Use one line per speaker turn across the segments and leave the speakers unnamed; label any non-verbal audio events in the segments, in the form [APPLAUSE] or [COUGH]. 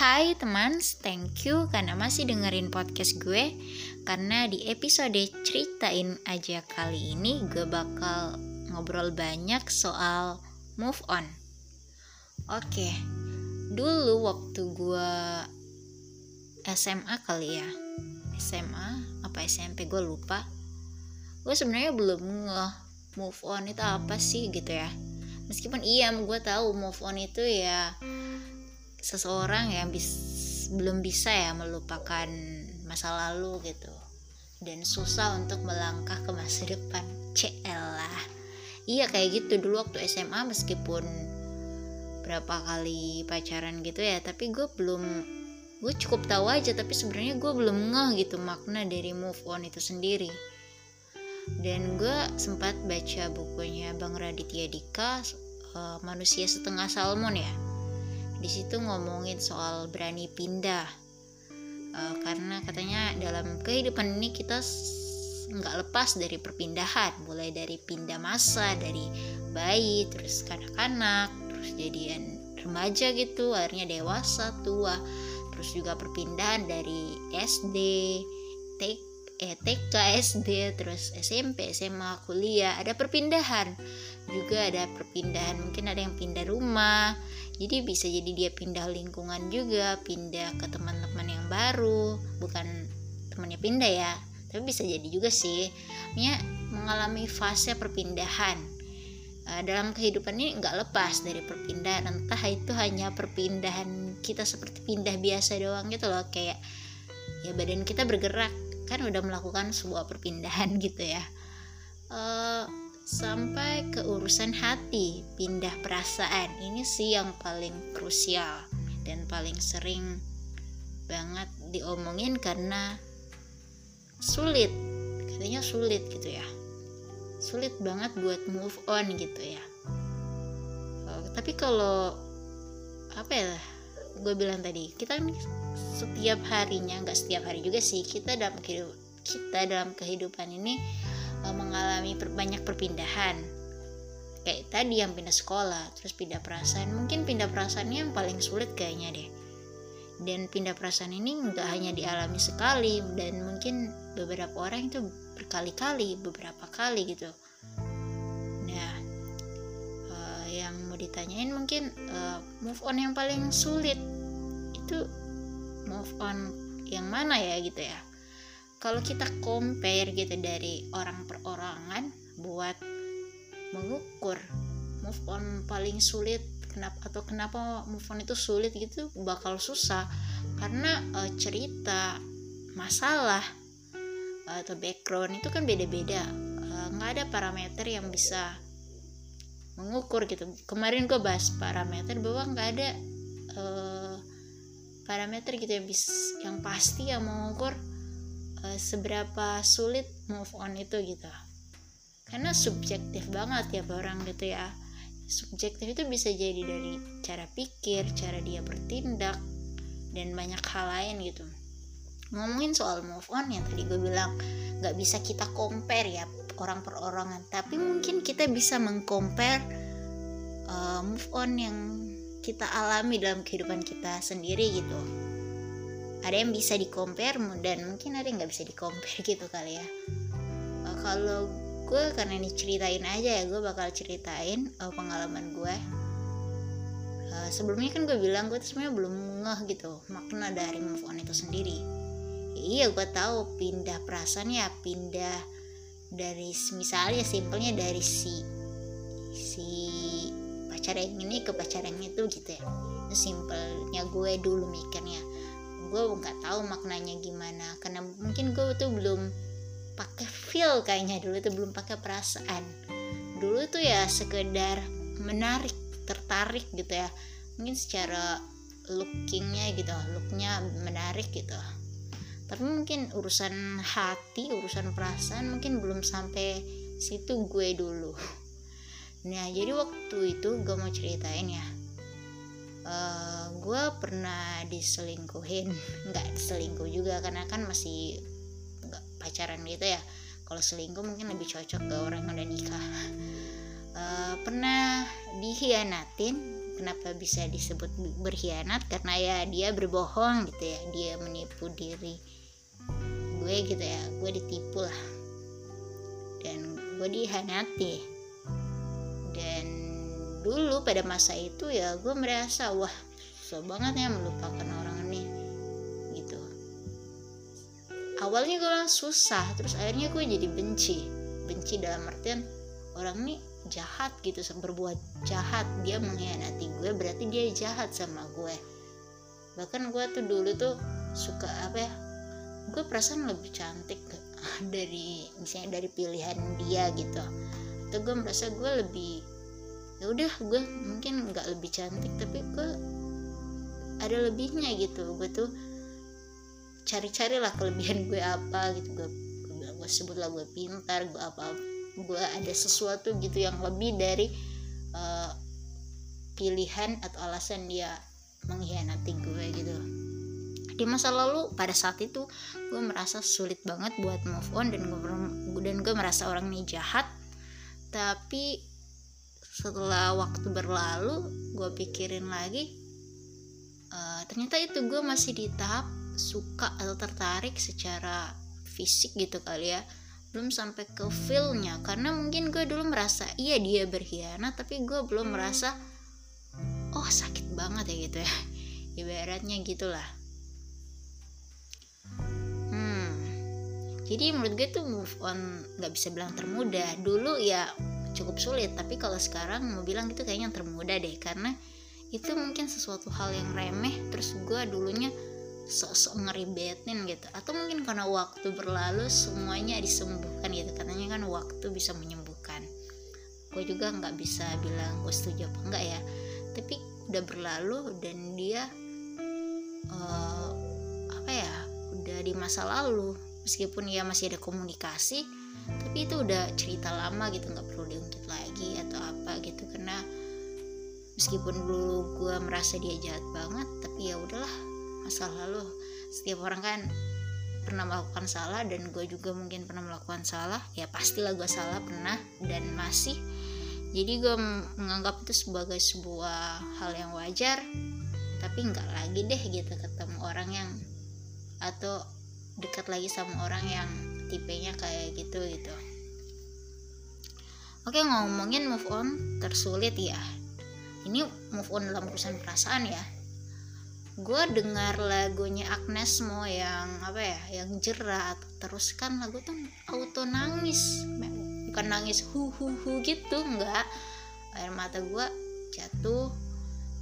Hai teman, thank you karena masih dengerin podcast gue. Karena di episode ceritain aja kali ini gue bakal ngobrol banyak soal move on. Oke, dulu waktu gue SMA kali ya. SMA apa SMP gue lupa. Gue sebenarnya belum nge move on itu apa sih gitu ya. Meskipun iya gue tahu move on itu ya seseorang yang bis, belum bisa ya melupakan masa lalu gitu. Dan susah untuk melangkah ke masa depan. Lah. Iya kayak gitu. Dulu waktu SMA meskipun berapa kali pacaran gitu ya tapi gue belum gue cukup tahu aja tapi sebenarnya gue belum ngeh gitu makna dari move on itu sendiri. Dan gue sempat baca bukunya Bang Raditya Dika uh, manusia setengah salmon ya di situ ngomongin soal berani pindah. Uh, karena katanya dalam kehidupan ini kita nggak lepas dari perpindahan. Mulai dari pindah masa dari bayi terus kanak-kanak terus jadian remaja gitu akhirnya dewasa tua. Terus juga perpindahan dari SD TK eh, TK SD terus SMP SMA kuliah. Ada perpindahan. Juga ada perpindahan mungkin ada yang pindah rumah jadi bisa jadi dia pindah lingkungan juga pindah ke teman-teman yang baru. Bukan temannya pindah ya tapi bisa jadi juga sih. Mia mengalami fase perpindahan. Uh, dalam kehidupan ini nggak lepas dari perpindahan. Entah itu hanya perpindahan kita seperti pindah biasa doang gitu loh. Kayak ya badan kita bergerak. Kan udah melakukan sebuah perpindahan [LAUGHS] gitu ya. Uh, sampai ke urusan hati pindah perasaan. Ini sih yang paling krusial dan paling sering banget diomongin karena sulit. Katanya sulit gitu ya. Sulit banget buat move on gitu ya. Uh, tapi kalau apa ya gue bilang tadi kita setiap harinya nggak setiap hari juga sih kita dalam kehidupan kita dalam kehidupan ini mengalami per, banyak perpindahan. Kayak tadi yang pindah sekolah terus pindah perasaan. Mungkin pindah perasaannya yang paling sulit kayaknya deh. Dan pindah perasaan ini nggak hanya dialami sekali dan mungkin beberapa orang itu berkali-kali beberapa kali gitu. Nah uh, yang mau ditanyain mungkin uh, move on yang paling sulit itu move on yang mana ya gitu ya kalau kita compare gitu dari orang per orangan buat mengukur move on paling sulit kenapa atau kenapa move on itu sulit gitu bakal susah. Karena uh, cerita masalah atau background itu kan beda-beda. Eh, nggak uh, ada parameter yang bisa mengukur gitu. Kemarin gue bahas parameter bahwa nggak ada uh, parameter gitu yang bis yang pasti yang mengukur uh, seberapa sulit move on itu gitu. Karena subjektif banget ya orang gitu ya. Subjektif itu bisa jadi dari cara pikir cara dia bertindak dan banyak hal lain gitu. Ngomongin soal move on yang tadi gue bilang nggak bisa kita compare ya orang per orangan. Tapi mungkin kita bisa mengcompare uh, move on yang kita alami dalam kehidupan kita sendiri gitu ada yang bisa di compare dan mungkin ada yang nggak bisa di compare [LAUGHS] gitu kali ya. Uh, kalau gue karena ini ceritain aja ya gue bakal ceritain uh, pengalaman gue. Uh, sebelumnya kan gue bilang gue sebenarnya belum ngeh gitu makna dari move on itu sendiri. Ya, iya gue tahu pindah perasaan ya pindah dari misalnya simpelnya dari si si pacar yang ini ke pacar yang itu gitu ya. Simpelnya gue dulu mikirnya gue nggak tahu maknanya gimana. Karena mungkin gue tuh belum pakai feel kayaknya dulu tuh belum pakai perasaan. Dulu tuh ya sekedar menarik tertarik gitu ya. Mungkin secara lookingnya gitu looknya menarik gitu. Tapi mungkin urusan hati urusan perasaan mungkin belum sampai situ gue dulu. Nah jadi waktu itu gue mau ceritain ya uh, gue pernah diselingkuhin. [LAUGHS] Nggak selingkuh juga karena kan masih nggak pacaran gitu ya. Kalau selingkuh mungkin lebih cocok ke orang yang udah nikah. Uh, [LAUGHS] pernah dihianatin. Kenapa bisa disebut berkhianat? Karena ya dia berbohong gitu ya. Dia menipu diri gue gitu ya. Gue ditipu lah. Dan gue dihanati dan dulu pada masa itu ya gue merasa wah susah banget ya melupakan orang ini gitu. Awalnya gue langsung susah terus akhirnya gue jadi benci. Benci dalam artian orang ini jahat gitu berbuat jahat. Dia mengkhianati gue berarti dia jahat sama gue bahkan gue tuh dulu tuh suka apa ya gue perasaan lebih cantik [LAUGHS] dari misalnya dari pilihan dia gitu. Atau gue merasa gue lebih ya udah gue mungkin nggak lebih cantik tapi gue ada lebihnya gitu. Gue tuh cari-cari lah kelebihan gue apa gitu. Gue gue sebut lah gue pintar gue apa gue ada sesuatu gitu yang lebih dari uh, pilihan atau alasan dia mengkhianati gue gitu. Di masa lalu pada saat itu gue merasa sulit banget buat move on dan gue dan gue merasa orang ini jahat. Tapi setelah waktu berlalu gue pikirin lagi uh, ternyata itu gue masih di tahap suka atau tertarik secara fisik gitu kali ya. Belum sampai ke feelnya karena mungkin gue dulu merasa iya dia berkhianat tapi gue belum merasa oh sakit banget ya gitu ya. [LAUGHS] Ibaratnya gitulah. Hmm. Jadi menurut gue tuh move on nggak bisa bilang termudah. Dulu ya cukup sulit. Tapi kalau sekarang mau bilang itu kayaknya termudah deh. Karena itu mungkin sesuatu hal yang remeh. Terus gue dulunya sok-sok ngeribetin gitu. Atau mungkin karena waktu berlalu semuanya disembuhkan gitu. Katanya kan waktu bisa menyembuhkan. Gue juga nggak bisa bilang gue setuju apa enggak ya. Tapi udah berlalu dan dia uh, apa ya udah di masa lalu. Meskipun ya masih ada komunikasi tapi itu udah cerita lama gitu nggak perlu diungkit lagi atau apa gitu. Karena meskipun dulu gue merasa dia jahat banget tapi ya udahlah masa lalu. Setiap orang kan pernah melakukan salah dan gue juga mungkin pernah melakukan salah. Ya pastilah gue salah pernah dan masih. Jadi gue menganggap itu sebagai sebuah hal yang wajar tapi nggak lagi deh gitu ketemu orang yang atau dekat lagi sama orang yang tipenya kayak gitu gitu. Oke ngomongin move on tersulit ya. Ini move on dalam urusan perasaan ya. Gue dengar lagunya Agnes Mo yang apa ya yang jerat terus kan lagu tuh auto nangis. Bukan nangis hu hu hu gitu enggak. Air mata gue jatuh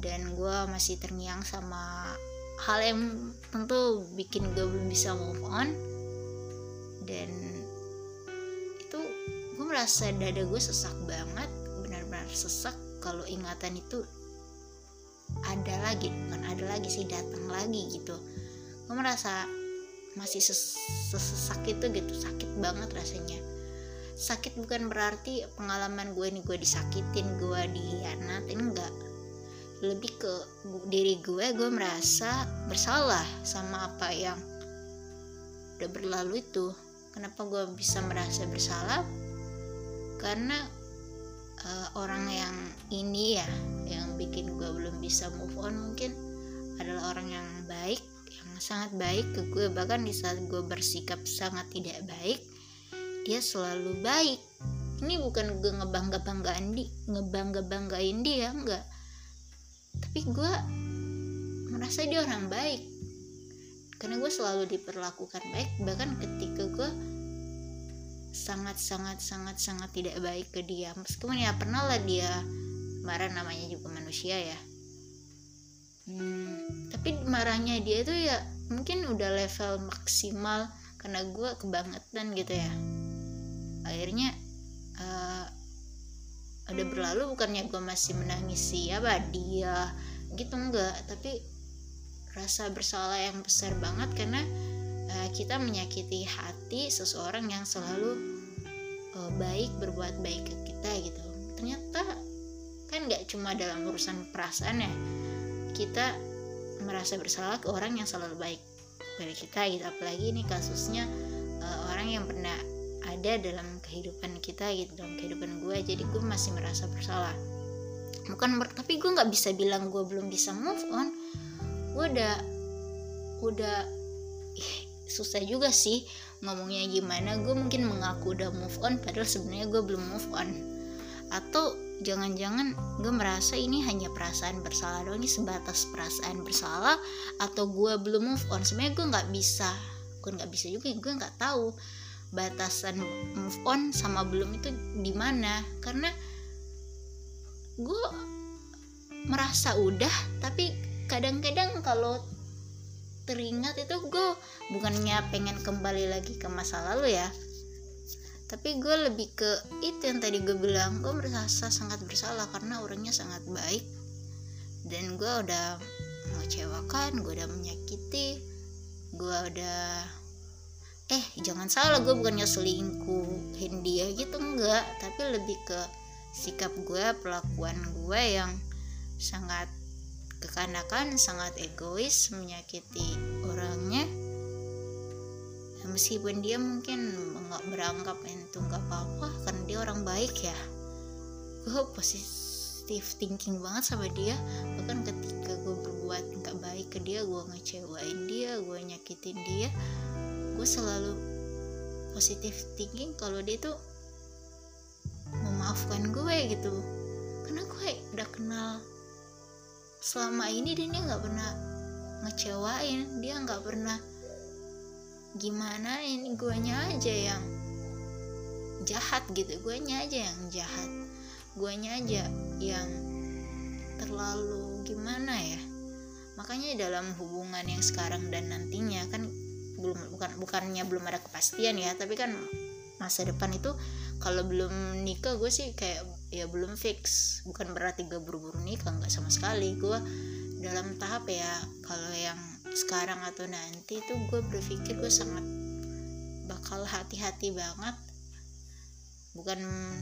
dan gue masih terngiang sama hal yang tentu bikin gue belum bisa move on dan itu gue merasa dada gue sesak banget benar-benar sesak. Kalau ingatan itu ada lagi bukan ada lagi sih datang lagi gitu. Gue merasa masih sesak itu gitu sakit banget rasanya. Sakit bukan berarti pengalaman gue ini gue disakitin gue dihianatin enggak. Lebih ke diri gue gue merasa bersalah sama apa yang udah berlalu itu kenapa gue bisa merasa bersalah? Karena uh, orang yang ini ya yang bikin gue belum bisa move on mungkin adalah orang yang baik yang sangat baik ke gue bahkan di saat gue bersikap sangat tidak baik dia selalu baik. Ini bukan gue ngebangga banggaan di ngebangga banggain dia enggak. Tapi gue merasa dia orang baik karena gue selalu diperlakukan baik bahkan ketika gue sangat sangat sangat sangat tidak baik ke dia. Meskipun ya pernah lah dia marah namanya juga manusia ya. Hmm, tapi marahnya dia itu ya mungkin udah level maksimal karena gue kebangetan gitu ya. Akhirnya uh, udah berlalu bukannya gue masih menangis siapa dia gitu enggak. Tapi rasa bersalah yang besar banget karena uh, kita menyakiti hati seseorang yang selalu uh, baik berbuat baik ke kita gitu. Ternyata kan nggak cuma dalam urusan perasaan ya kita merasa bersalah ke orang yang selalu baik pada kita gitu. Apalagi ini kasusnya uh, orang yang pernah ada dalam kehidupan kita gitu dalam kehidupan gue. Jadi gue masih merasa bersalah. Bukan tapi gue nggak bisa bilang gue belum bisa move on gue udah udah susah juga sih ngomongnya gimana. Gue mungkin mengaku udah move on padahal sebenarnya gue belum move on. Atau jangan-jangan gue merasa ini hanya perasaan bersalah doang ini sebatas perasaan bersalah atau gue belum move on. Sebenarnya gue nggak bisa gue nggak bisa juga gue nggak tahu batasan move on sama belum itu di mana. Karena gue merasa udah tapi kadang-kadang kalau teringat itu gue bukannya pengen kembali lagi ke masa lalu ya. Tapi gue lebih ke itu yang tadi gue bilang gue merasa sangat bersalah karena orangnya sangat baik. Dan gue udah mengecewakan gue udah menyakiti gue udah eh jangan salah gue bukannya selingkuhin dia gitu enggak. Tapi lebih ke sikap gue pelakuan gue yang sangat kekanakan sangat egois menyakiti orangnya. Ya, meskipun dia mungkin nggak beranggap itu nggak apa-apa karena dia orang baik ya. Gue positif thinking banget sama dia. Bahkan ketika gue berbuat nggak baik ke dia gue ngecewain dia gue nyakitin dia gue selalu positif thinking kalau dia tuh memaafkan gue gitu. Karena gue udah kenal selama ini dia nggak pernah ngecewain dia nggak pernah gimana ini guanya aja yang jahat gitu guanya aja yang jahat. Guanya aja yang terlalu gimana ya? Makanya dalam hubungan yang sekarang dan nantinya kan belum bukan bukannya belum ada kepastian ya tapi kan masa depan itu kalau belum nikah gue sih kayak ya belum fix. Bukan berarti gue buru-buru nikah nggak sama sekali. Gue dalam tahap ya kalau yang sekarang atau nanti itu gue berpikir gue sangat bakal hati-hati banget. Bukan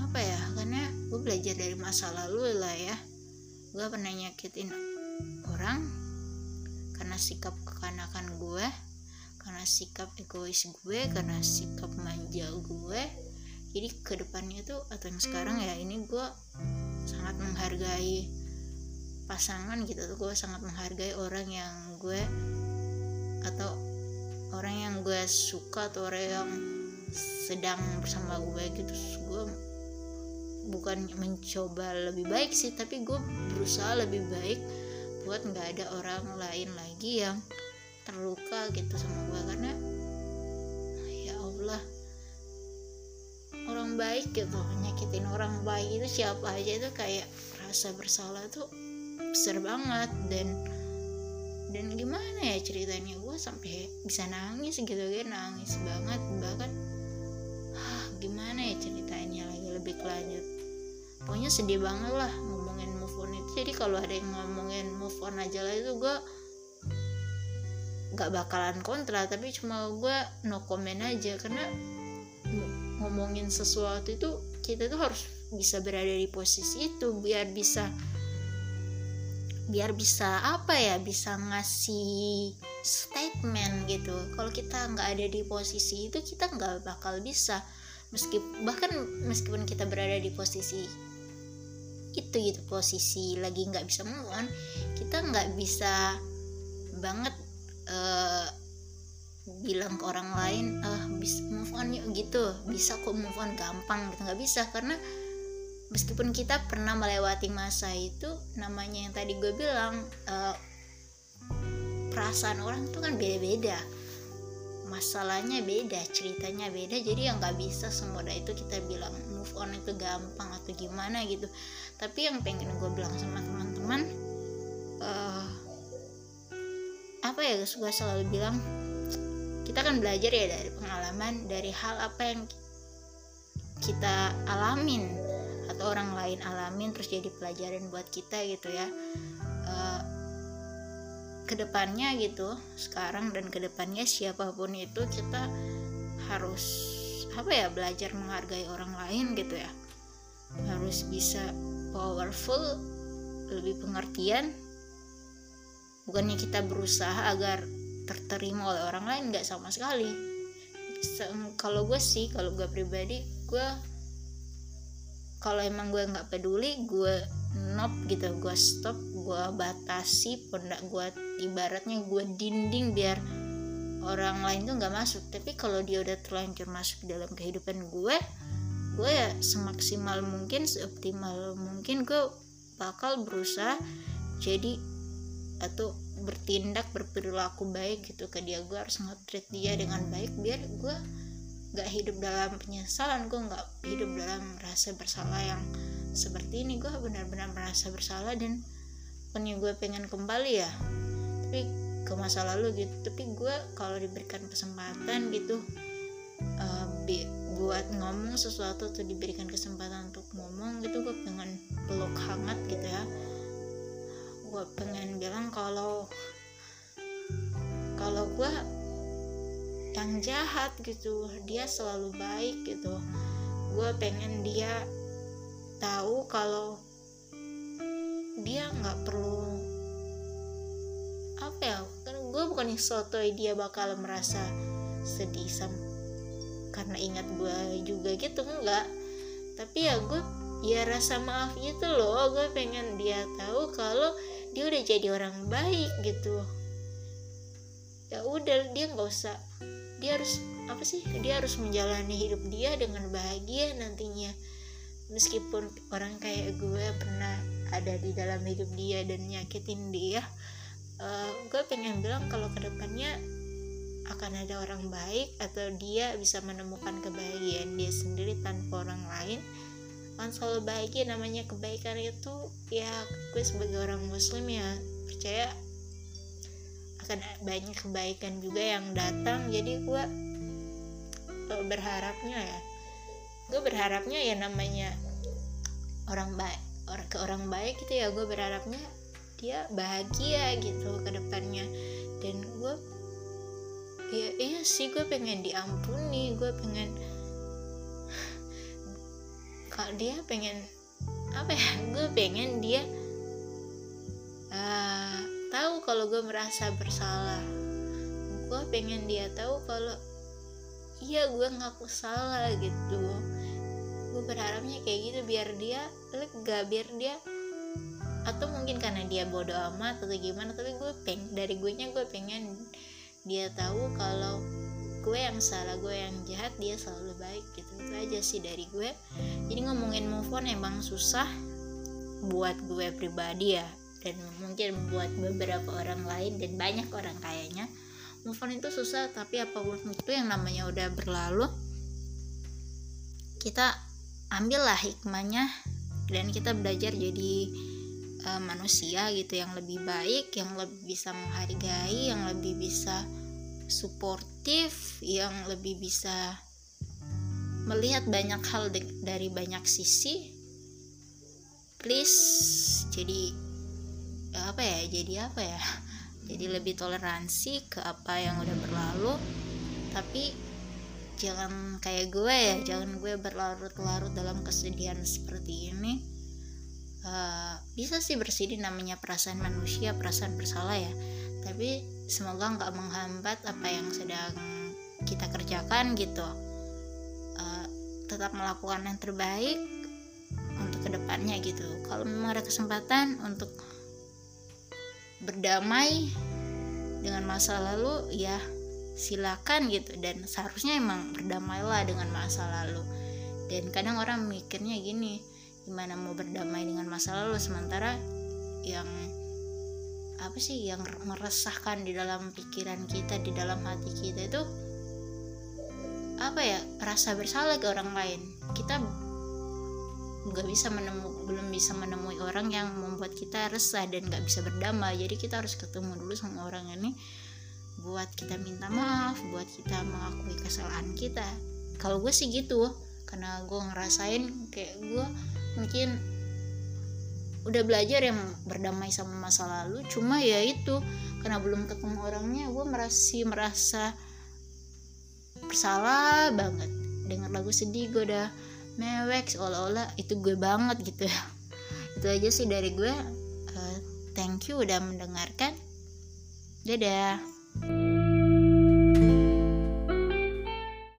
apa ya karena gue belajar dari masa lalu lah ya. Gue pernah nyakitin orang karena sikap kekanakan gue karena sikap egois gue karena sikap manja gue jadi ke depannya tuh atau yang sekarang ya ini gue sangat menghargai pasangan gitu tuh. Gue sangat menghargai orang yang gue atau orang yang gue suka atau orang yang sedang bersama gue gitu. Gue bukan mencoba lebih baik sih tapi gue berusaha lebih baik buat nggak ada orang lain lagi yang terluka gitu sama gue karena baik gitu nyakitin orang baik itu siapa aja itu kayak rasa bersalah tuh besar banget. Dan dan gimana ya ceritanya gue sampai bisa nangis gitu kan nangis banget. Bahkan ah, gimana ya ceritanya lagi lebih lanjut. Pokoknya sedih banget lah ngomongin move on itu. Jadi kalau ada yang ngomongin move on aja lah itu gue gak bakalan kontra. Tapi cuma gue no comment aja karena ngomongin sesuatu itu kita tuh harus bisa berada di posisi itu biar bisa biar bisa apa ya bisa ngasih statement gitu. Kalau kita nggak ada di posisi itu kita nggak bakal bisa. Meskipun bahkan meskipun kita berada di posisi itu gitu posisi lagi nggak bisa move kita nggak bisa banget uh, bilang ke orang lain ah bisa move on yuk gitu. Bisa kok move on gampang gitu. Nggak bisa karena meskipun kita pernah melewati masa itu namanya yang tadi gue bilang uh, perasaan orang tuh kan beda-beda. Masalahnya beda ceritanya beda. Jadi yang nggak bisa semudah itu kita bilang move on itu gampang atau gimana gitu. Tapi yang pengen gue bilang sama teman-teman uh, apa ya gue selalu bilang kita kan belajar ya dari pengalaman dari hal apa yang kita alamin atau orang lain alamin terus jadi pelajaran buat kita gitu ya. Uh, ke depannya gitu sekarang dan ke depannya siapa pun itu kita harus apa ya belajar menghargai orang lain gitu ya. Harus bisa powerful lebih pengertian. Bukannya kita berusaha agar terterima oleh orang lain nggak sama sekali. Kalau gue sih kalau gue pribadi gue kalau emang gue nggak peduli gue nop gitu gue stop gue batasi pundak gue ibaratnya gue dinding biar orang lain tuh nggak masuk. Tapi kalau dia udah terlanjur masuk dalam kehidupan gue gue ya semaksimal mungkin seoptimal mungkin gue bakal berusaha jadi atau bertindak berperilaku baik gitu ke dia gue harus nge dia dengan baik biar gue nggak hidup dalam penyesalan gue nggak hidup dalam rasa bersalah yang seperti ini. Gue benar-benar merasa bersalah dan punya gue pengen kembali ya. Tapi ke masa lalu gitu. Tapi gue kalau diberikan kesempatan gitu uh, buat ngomong sesuatu atau diberikan kesempatan untuk ngomong gitu gue pengen peluk hangat gitu ya gue pengen bilang kalau kalau gue yang jahat gitu dia selalu baik gitu. Gue pengen dia tahu kalau dia nggak perlu apa ya kan gue bukan soto dia bakal merasa sedih sam karena ingat gue juga gitu enggak tapi ya gue ya rasa maaf gitu loh gue pengen dia tahu kalau dia udah jadi orang baik gitu. Ya udah dia nggak usah dia harus apa sih dia harus menjalani hidup dia dengan bahagia nantinya. Meskipun orang kayak gue pernah ada di dalam hidup dia dan nyakitin dia uh, gue pengen bilang kalau ke depannya akan ada orang baik atau dia bisa menemukan kebahagiaan dia sendiri tanpa orang lain akan selalu bahagia namanya kebaikan itu ya gue sebagai orang muslim ya percaya akan banyak kebaikan juga yang datang. Jadi gue berharapnya ya gue berharapnya ya namanya orang baik orang ke orang baik gitu ya gue berharapnya dia bahagia gitu ke depannya. Dan gue ya iya sih gue pengen diampuni gue pengen kalau dia pengen apa ya [LAUGHS] gue pengen dia uh, tahu kalau gue merasa bersalah. Gue pengen dia tahu kalau iya gue ngaku salah gitu. Gue berharapnya kayak gitu biar dia lega biar dia atau mungkin karena dia bodoh amat atau gimana tapi gue peng dari gue nya gue pengen dia tahu kalau gue yang salah gue yang jahat dia selalu baik gitu. Itu aja sih dari gue. Jadi ngomongin move on emang susah buat gue pribadi ya dan mungkin buat beberapa orang lain dan banyak orang kayaknya. Move on itu susah tapi apa pun itu yang namanya udah berlalu kita ambillah hikmahnya dan kita belajar jadi uh, manusia gitu yang lebih baik yang lebih bisa menghargai yang lebih bisa suportif yang lebih bisa melihat banyak hal dari banyak sisi please jadi apa ya jadi apa ya [LAUGHS] jadi lebih toleransi ke apa yang udah berlalu. Tapi jangan kayak gue ya jangan gue berlarut-larut dalam kesedihan seperti ini. Uh, bisa sih bersedih namanya perasaan manusia perasaan bersalah ya. Tapi semoga nggak menghambat apa yang sedang kita kerjakan gitu. Uh, tetap melakukan yang terbaik untuk ke depannya gitu. Kalau memang ada kesempatan untuk berdamai dengan masa lalu ya silakan gitu. Dan seharusnya emang berdamailah dengan masa lalu. Dan kadang orang mikirnya gini gimana mau berdamai dengan masa lalu sementara yang apa sih yang meresahkan di dalam pikiran kita di dalam hati kita itu apa ya rasa bersalah ke orang lain. Kita nggak bisa menemu belum bisa menemui orang yang membuat kita resah dan nggak bisa berdamai. Jadi kita harus ketemu dulu sama orang ini buat kita minta maaf buat kita mengakui kesalahan kita. Kalau gue sih gitu karena gue ngerasain kayak gue mungkin udah belajar yang berdamai sama masa lalu cuma ya itu karena belum ketemu orangnya gue masih merasa bersalah banget. Dengar lagu sedih gue udah mewek seolah-olah itu gue banget gitu. [LAUGHS] Itu aja sih dari gue uh, thank you udah mendengarkan. Dadah